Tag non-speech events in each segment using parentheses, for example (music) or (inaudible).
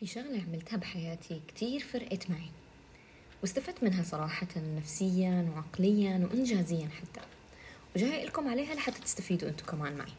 في شغلة عملتها بحياتي كتير فرقت معي واستفدت منها صراحة نفسيا وعقليا وإنجازيا حتى وجاي لكم عليها لحتى تستفيدوا أنتم كمان معي.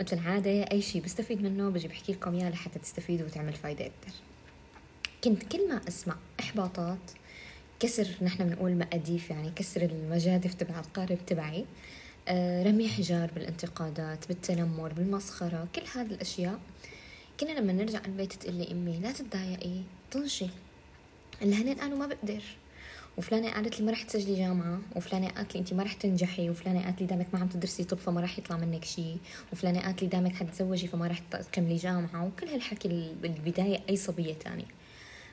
مثل العادة أي شيء بستفيد منه بجي بحكي لكم إياه لحتى تستفيدوا وتعمل فايدة أكثر كنت كل ما أسمع إحباطات كسر نحن بنقول مقاديف يعني كسر المجادف تبع القارب تبعي آه، رمي حجار بالانتقادات بالتنمر بالمسخرة كل هذه الأشياء كنا لما نرجع البيت تقول لي أمي لا تتضايقي طنشي اللي هن قالوا ما بقدر. وفلانة قالت لي ما رح تسجلي جامعة وفلانة قالت لي انت ما رح تنجحي وفلانة قالت لي دامك ما عم تدرسي طب فما رح يطلع منك شيء وفلانة قالت لي دامك حتتزوجي فما رح تكملي جامعة. وكل هالحكي بالبداية أي صبية تانية.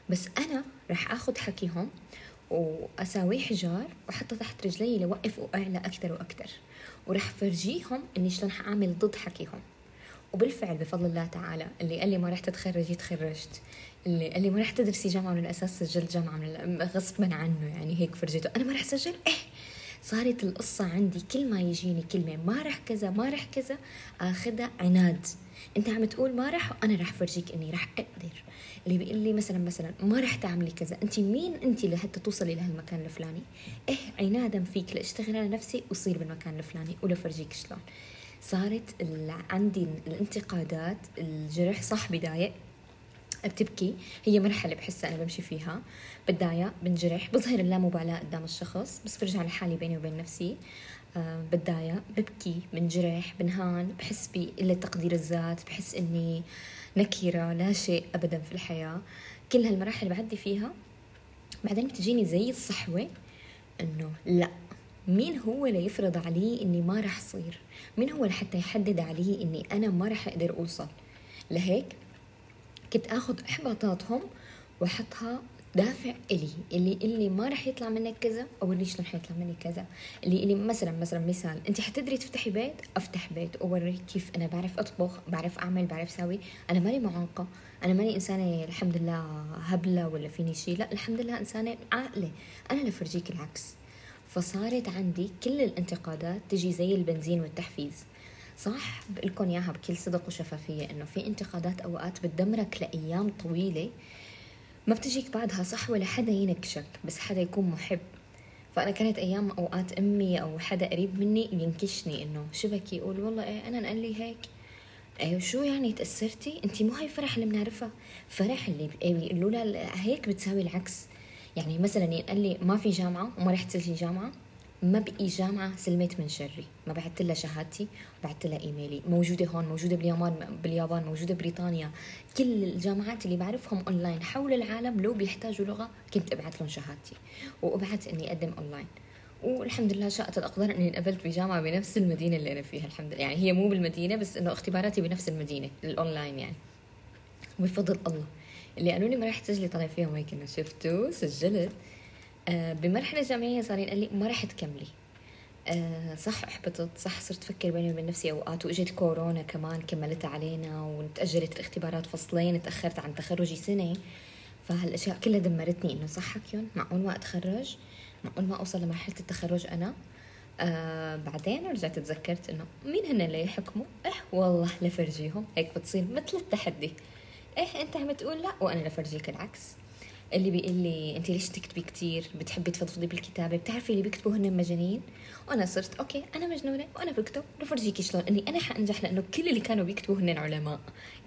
بس أنا رح أخذ حكيهم وأساويه حجار وحطه تحت رجلي لوقف وأعلى أكثر وأكثر. ورح فرجيهم إني شلون حأعمل ضد حكيهم. وبالفعل بفضل الله تعالى اللي قال لي ما رح تتخرجي تخرجت. اللي قال لي ما رح تدرسي جامعة من الأساس سجلت جامعة من غصبا عنه يعني هيك فرجيته. أنا ما رح سجل؟ إيه! صارت القصة عندي كل ما يجيني كلمة ما رح كذا ما رح كذا آخذها عناد. أنت عم تقول ما رح وأنا رح فرجيك إني رح أقدر. اللي بيقول لي مثلا مثلا ما رح تعملي كذا. أنت مين أنت لحتى توصلي لهالمكان الفلاني؟ إيه! عنادا فيك لأشتغل على نفسي وصير بالمكان الفلاني ولفرجيك شلون. صارت عندي الانتقادات الجرح صح بداية بتبكي. هي مرحلة بحسها أنا بمشي فيها. بتضايق بنجرح بظهر اللامبالاة قدام الشخص بس برجع لحالي بيني وبين نفسي. آه بتضايق ببكي بنجرح بنهان بحس بقلة تقدير الذات بحس إني نكرة لا شيء أبدا في الحياة. كل هالمراحل بعدي فيها بعدين بتجيني زي الصحوة إنه لا. مين هو اللي يفرض علي إني ما رح صير مين هو لحتى يحدد علي إني أنا ما رح أقدر أوصل؟ لهيك كنت آخذ إحباطاتهم وأحطها دافع إلي اللي اللي ما رح يطلع منك كذا أو اللي شلون حيطلع مني كذا؟ اللي اللي مثلا مثلا مثال أنت حتقدري تفتحي بيت؟ أفتح بيت أوريك كيف أنا بعرف أطبخ بعرف أعمل بعرف سوي أنا ماني معاقة. أنا ماني إنسانة الحمد لله هبلة ولا فيني شيء لا الحمد لله إنسانة عاقلة. أنا لفرجيك العكس. فصارت عندي كل الانتقادات تجي زي البنزين والتحفيز. صح؟ بقلكم إياها بكل صدق وشفافية إنه في انتقادات أوقات بتدمرك لأيام طويلة. ما بتجيك بعدها صح ولا حدا ينكشك بس حدا يكون محب. فأنا كانت أيام أوقات أمي أو حدا قريب مني ينكشني إنه شبكي يقول والله إيه أنا انقال لي هيك. أيوه شو يعني تأثرتي؟ انت مو هاي فرح اللي بنعرفها. فرح اللي بيقولوا لها هيك بتساوي العكس. يعني مثلا ينقال لي ما في جامعة وما رح تسجلي جامعة ما بقي جامعة سلمت من شري. ما بعثت لها شهادتي بعثت لها إيميلي. موجودة هون موجودة باليابان باليابان موجودة بريطانيا. كل الجامعات اللي بعرفهم اونلاين حول العالم لو بيحتاجوا لغة كنت أبعث لهم شهادتي وأبعث إني أقدم اونلاين والحمد لله شاءت الأقدار إني انقبلت بجامعة بنفس المدينة اللي أنا فيها الحمد لله. يعني هي مو بالمدينة بس إنه اختباراتي بنفس المدينة الاونلاين يعني. وبفضل الله. اللي قالوا لي ما راح تسجلي طلع فيهم هيك انه شفتوا؟ سجلت. آه بمرحلة جامعية صار قال لي ما راح تكملي. آه صح احبطت صح صرت أفكر بيني وبين نفسي أوقات وإجت كورونا كمان كملتها علينا وتأجلت الاختبارات فصلين تأخرت عن تخرجي سنة. فهالأشياء كلها دمرتني إنه صح حكيون معقول ما أتخرج؟ معقول ما أوصل لمرحلة التخرج أنا؟ آه بعدين رجعت تذكرت إنه مين هن اللي يحكموا؟ آه والله لفرجيهم. هيك بتصير مثل التحدي. إيه أنت عم تقول لا وأنا لفرجيك العكس. اللي بيقول لي أنت ليش تكتبي كتير؟ بتحبي تفضفضي بالكتابة؟ بتعرفي اللي بيكتبوا هن مجانين؟ وأنا صرت أوكي أنا مجنونة وأنا بكتب. بفرجيكي شلون؟ إني أنا حأنجح لأنه كل اللي كانوا بيكتبوا هن علماء.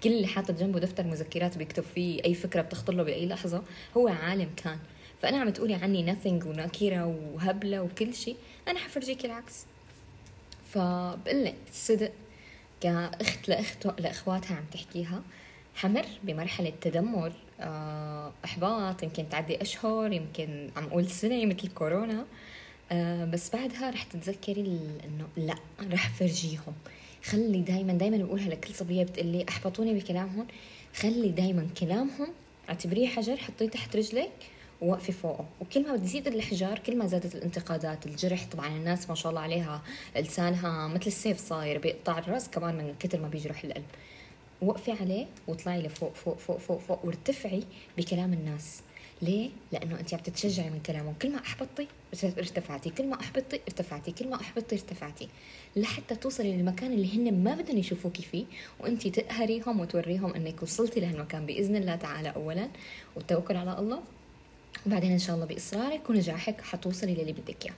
كل اللي حاطط جنبه دفتر مذكرات بيكتب فيه أي فكرة بتخطر له بأي لحظة هو عالم كان. فأنا عم تقولي عني nothing وناكيرة وهبلة وكل شيء أنا حفرجيكي العكس. فبقول لك صدق كاخت لأخت لأخواتها عم تحكيها. حمر بمرحلة تدمر آه، إحباط يمكن تعدي أشهر يمكن عم أقول سنة مثل كورونا. آه، بس بعدها رح تتذكري إنه لا رح فرجيهم. خلي دايما دايما بقولها لكل صبية بتقلي أحبطوني بكلامهم. خلي دايما كلامهم اعتبريه حجر حطيه تحت رجلك ووقفي فوقه. وكل ما بتزيد الحجار كل ما زادت الانتقادات الجرح طبعا الناس ما شاء الله عليها لسانها مثل السيف صاير بيقطع الرأس كمان من كثر ما بيجرح القلب. وقفي عليه واطلعي لفوق فوق فوق فوق فوق وارتفعي بكلام الناس. ليه؟ لأنه أنت عم تتشجعي من كلامهم. كل ما أحبطتي ارتفعتي كل ما أحبطتي ارتفعتي كل ما أحبطتي ارتفعتي لحتى توصلي للمكان اللي هن ما بدهم يشوفوكي فيه وأنت تقهريهم وتوريهم أنك وصلتي لهالمكان بإذن الله تعالى أولا. والتوكل على الله. وبعدين إن شاء الله بإصرارك ونجاحك حتوصلي للي بدك إياه.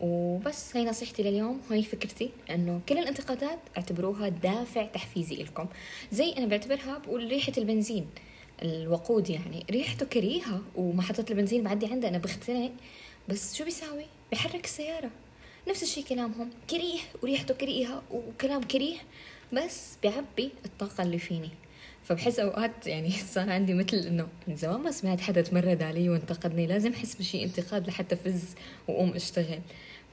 وبس هي نصيحتي لليوم وهي فكرتي إنه كل الانتقادات اعتبروها دافع تحفيزي لكم. زي أنا بعتبرها بقول ريحة البنزين الوقود يعني ريحته كريهة ومحطة البنزين بعدي عندها أنا بختنق بس شو بيساوي؟ بحرك السيارة. نفس الشيء كلامهم كريه وريحته كريهة وكلام كريه بس بيعبي الطاقة اللي فيني. فبحس أوقات يعني (laughs) صار عندي مثل إنه من زمان ما سمعت حدا تمرد علي وانتقدني لازم أحس بشيء انتقاد لحتى فز وأقوم أشتغل.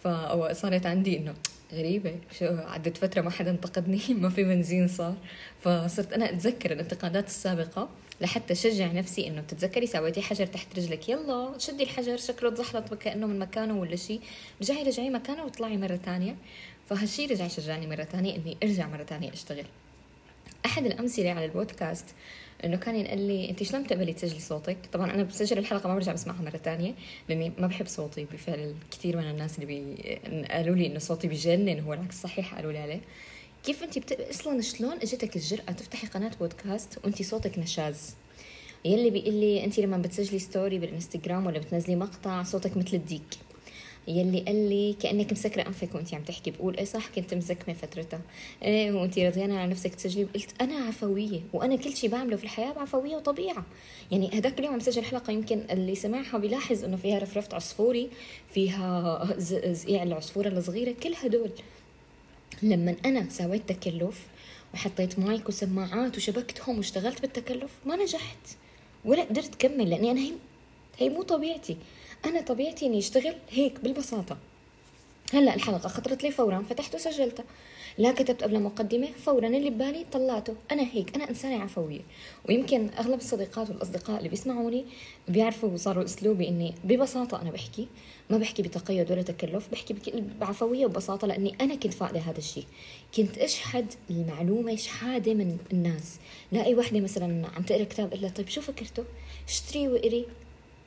فصارت عندي إنه غريبة شو عدت فترة ما حدا انتقدني (laughs) ما في بنزين صار. فصرت أنا أتذكر الانتقادات السابقة لحتى شجع نفسي إنه بتتذكري سويتي حجر تحت رجلك يلا شدي الحجر شكله تزحلط كانه من مكانه ولا شيء رجعي رجعي مكانه وطلعي مرة ثانية. فهالشيء رجع شجعني مرة ثانية إني أرجع مرة ثانية أشتغل. أحد الأمثلة على البودكاست إنه كان ينقل لي أنت شلون بتقبلي تسجلي صوتك؟ طبعا أنا بسجل الحلقة ما برجع بسمعها مرة ثانية لأني ما بحب صوتي بفعل كثير من الناس اللي بي... قالوا لي إنه صوتي بجنن هو العكس صحيح قالوا لي عليه. كيف أنت بت... أصلا شلون إجتك الجرأة تفتحي قناة بودكاست وأنت صوتك نشاز؟ يلي بيقول لي أنت لما بتسجلي story بالإنستغرام ولا بتنزلي مقطع صوتك مثل الديك. يلي قال لي كأنك مسكرة أنفك وانت عم تحكي. بقول إيه صح كنت مسكرته فترتها. إيه وانت رضيانة على نفسك تسجلي؟ قلت أنا عفوية وأنا كل شيء بعمله في الحياة بعفوية وطبيعة. يعني هذاك اليوم عم سجل حلقة يمكن اللي سمعها بيلاحظ إنه فيها رفرفه عصفوري فيها زقيع العصفورة الصغيرة كل هدول. لما أنا سويت تكلف وحطيت مايك وسماعات وشبكتهم واشتغلت بالتكلف ما نجحت. ولا قدرت كمل لأني أنا هي هي مو طبيعتي. أنا طبيعتي إني أشتغل هيك بالبساطة. هلأ الحلقة خطرت لي فورا فتحت وسجلتها. لا كتبت قبل مقدمة فورا اللي ببالي طلعته. أنا هيك أنا إنسانة عفوية. ويمكن أغلب الصديقات والأصدقاء اللي بيسمعوني بيعرفوا وصاروا أسلوبي إني ببساطة أنا بحكي. ما بحكي بتقيد ولا تكلف بحكي بعفوية وببساطة لأني أنا كنت فاقدة هذا الشيء. كنت أشحد المعلومة شحادة من الناس. لا أي وحدة مثلا عم تقرأ كتاب إلا طيب شو فكرته؟ اشتري وقري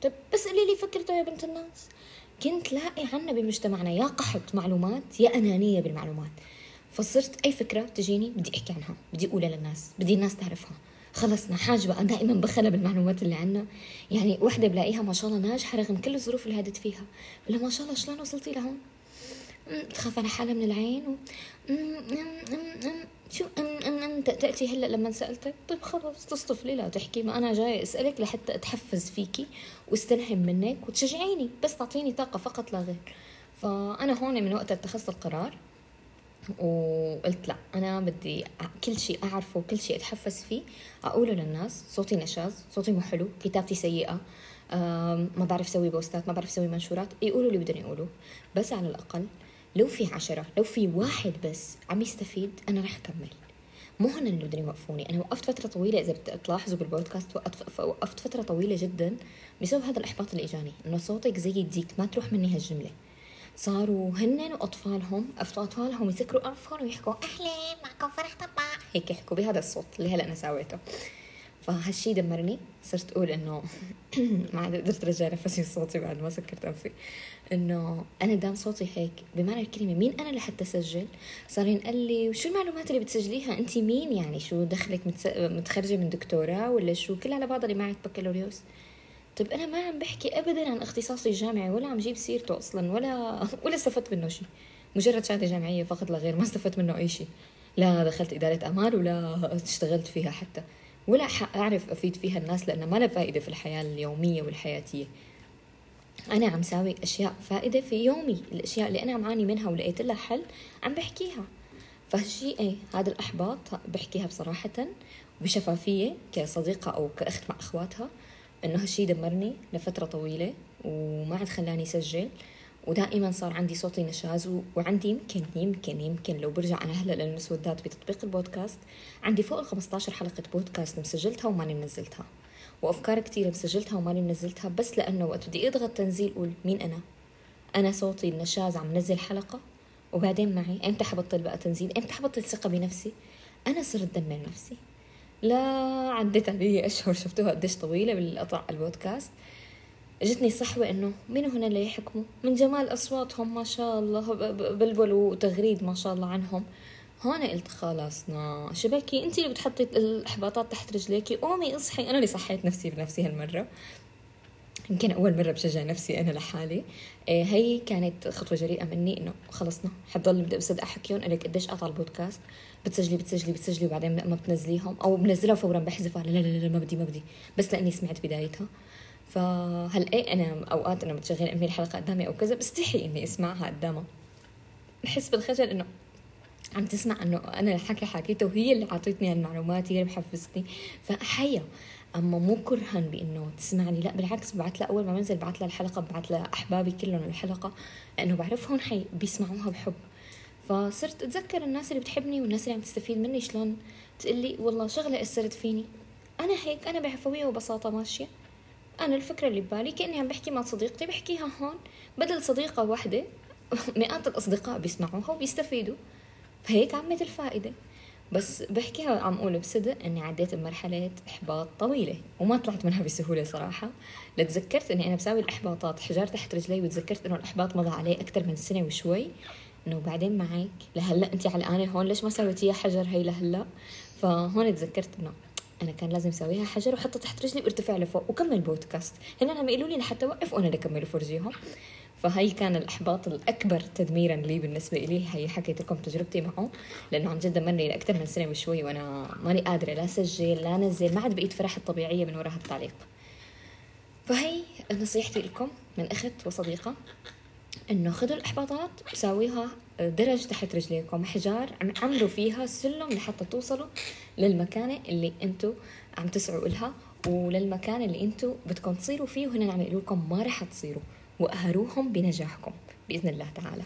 طيب بس قولي لي فكرته يا بنت الناس. كنت لاقي عنا بمجتمعنا يا قحط معلومات يا أنانية بالمعلومات. فصرت أي فكرة تجيني بدي أحكي عنها بدي أقولها للناس بدي الناس تعرفها. خلصنا حاجبة أنا دائما بخلى بالمعلومات اللي عنا. يعني وحدة بلاقيها ما شاء الله ناجحة رغم كل الظروف اللي هادت فيها. بلا ما شاء الله شلون وصلتي لهون؟ تخاف على حالها من العين و... شو تأتي هلأ لما سألتك. طيب خلص تصطفلي لا تحكي ما أنا جاي أسألك لحتى أتحفز فيكي واستلهم منك وتشجعيني بس تعطيني طاقة فقط لا غير. فأنا هون من وقت اتخذت القرار وقلت لا أنا بدي كل شيء أعرفه وكل شيء أتحفز فيه أقوله للناس صوتي نشاز صوتي مو حلو كتابتي سيئة ما بعرف أسوي بوستات ما بعرف أسوي منشورات يقولوا اللي بدهم يقولوا. بس على الأقل لو في عشرة لو في واحد بس عم يستفيد أنا رح أكمل. مو هن اللي بدهم يوقفوني أنا وقفت فترة طويلة إذا بتلاحظوا بالبودكاست وقفت فترة طويلة جدا بسبب هذا الإحباط اللي إجاني إنه صوتك زي الديك ما تروح مني هالجملة. صاروا هن وأطفالهم أطفالهم يسكروا أنفهم ويحكوا أهلا معكم فرخ طبع هيك يحكوا بهذا الصوت اللي هلأ أنا سويته فهالشي دمرني. صرت أقول إنه (clears throat) ما عاد قدرت أرجع نفسي صوتي بعد ما سكرت أنفي. إنه أنا دام صوتي هيك بمعنى الكلمة مين أنا لحتى أسجل؟ صار ينقال لي وشو المعلومات اللي بتسجليها؟ أنت مين يعني؟ شو دخلك متخرجة من دكتوراه ولا شو؟ كل على بعض اللي معك بكالوريوس. طيب أنا ما عم بحكي ابدا عن اختصاصي الجامعي ولا عم جيب سيرته أصلا ولا (laughs) ولا استفدت منه شيء مجرد شهادة جامعية فقط لا غير ما استفدت منه أي شيء لا دخلت إدارة أعمال ولا اشتغلت فيها حتى. ولا أعرف أفيد فيها الناس لانها ما لها فائدة في الحياة اليومية والحياتية. أنا عم ساوي أشياء فائدة في يومي الأشياء اللي أنا عم عاني منها ولقيت لها حل عم بحكيها. فهالشيء إيه هذا الأحباط بحكيها بصراحة بشفافية كصديقة أو كأخت مع أخواتها إنه هالشي دمرني لفترة طويلة وما عاد خلاني اسجل ودائما صار عندي صوتي نشاز وعندي يمكن يمكن يمكن لو برجع أنا هلأ للمسودات بتطبيق البودكاست عندي فوق ال 15 حلقة بودكاست مسجلتها وماني منزلتها. وأفكار كثيرة مسجلتها وماني منزلتها بس لأنه وقت بدي أضغط تنزيل قول مين أنا؟ أنا صوتي النشاز عم نزل حلقة وبعدين معي إمتى حبطل بقى تنزيل؟ إمتى حبطل ثقة بنفسي؟ أنا صرت دمر نفسي. لا عدت علي أشهر شفتوها قديش طويلة بالقطع البودكاست. اجتني صحوة إنه مين هنا اللي يحكموا؟ من جمال أصواتهم ما شاء الله بلبل وتغريد ما شاء الله عنهم. هون قلت خلاص شبكي انت اللي بتحطي الإحباطات تحت رجليكي. قومي اصحي. أنا اللي صحيت نفسي بنفسي هالمرة. يمكن أول مرة بشجع نفسي أنا لحالي. إيه هي كانت خطوة جريئة مني إنه خلصنا حضل نبدا بصدق أحكيهم لك قديش قطع البودكاست بتسجلي بتسجلي بتسجلي وبعدين ما بتنزليهم أو بنزلها فورا بحذفها لا لا لا ما بدي ما بدي. بس لأني سمعت بدايتها. فهل إيه أنا أوقات أنا بتشغل أمي الحلقة قدامي أو كذا بستحي إني أسمعها قدامها. بحس بالخجل إنه عم تسمع إنه أنا الحكي حكيته وهي اللي عطتني هالمعلومات هي اللي محفزتني فحيا أما مو كرها بإنه تسمعني لا بالعكس بعت لها أول ما بنزل بعت لها الحلقة بعت لها أحبابي كلهم الحلقة لأنه بعرفهم حي بيسمعوها بحب. فصرت أتذكر الناس اللي بتحبني والناس اللي عم تستفيد مني شلون تقلي والله شغلة أثرت فيني. أنا هيك أنا بعفويه وبساطة ماشية. أنا الفكرة اللي ببالي كأني عم بحكي مع صديقتي بحكيها هون. بدل صديقة واحدة (laughs) مئات الأصدقاء بيسمعوها وبيستفيدوا. فهيك عمت الفائدة. بس بحكيها عم أقول بصدق إني عديت بمرحلة إحباط طويلة وما طلعت منها بسهولة صراحة. لتذكرت إني أنا بساوي الإحباطات حجار تحت رجلي وتذكرت إنه الإحباط مضى عليه أكثر من سنة وشوي. إنه بعدين معك لهلأ انت علقانه هون ليش ما سويتيها حجر هي لهلأ؟ فهون تذكرت إنه أنا كان لازم أسويها حجر واحطها تحت رجلي وارتفع لفوق وكمل بودكاست. هن عم يقولوا لي لحتى أوقف وأنا اللي اكمل وفرجيهم فهي كان الأحباط الأكبر تدميرا لي بالنسبة لي هي حكيت لكم تجربتي معه لأنه عن جد دمرني لأكثر من سنة وشوي وأنا ماني قادرة لا سجل لا نزل ما عاد بقيت فرح الطبيعيه من وراء هالتعليق. فهي نصيحتي لكم من أخت وصديقة. إنه خذوا الإحباطات وساويها درج تحت رجليكم حجار عملوا فيها سلم لحتى توصلوا للمكانة اللي أنتم عم تسعوا لها وللمكان اللي أنتم بدكم تصيروا فيه وهنا عم يقولوا لكم ما رح تصيروا وأهروهم بنجاحكم بإذن الله تعالى.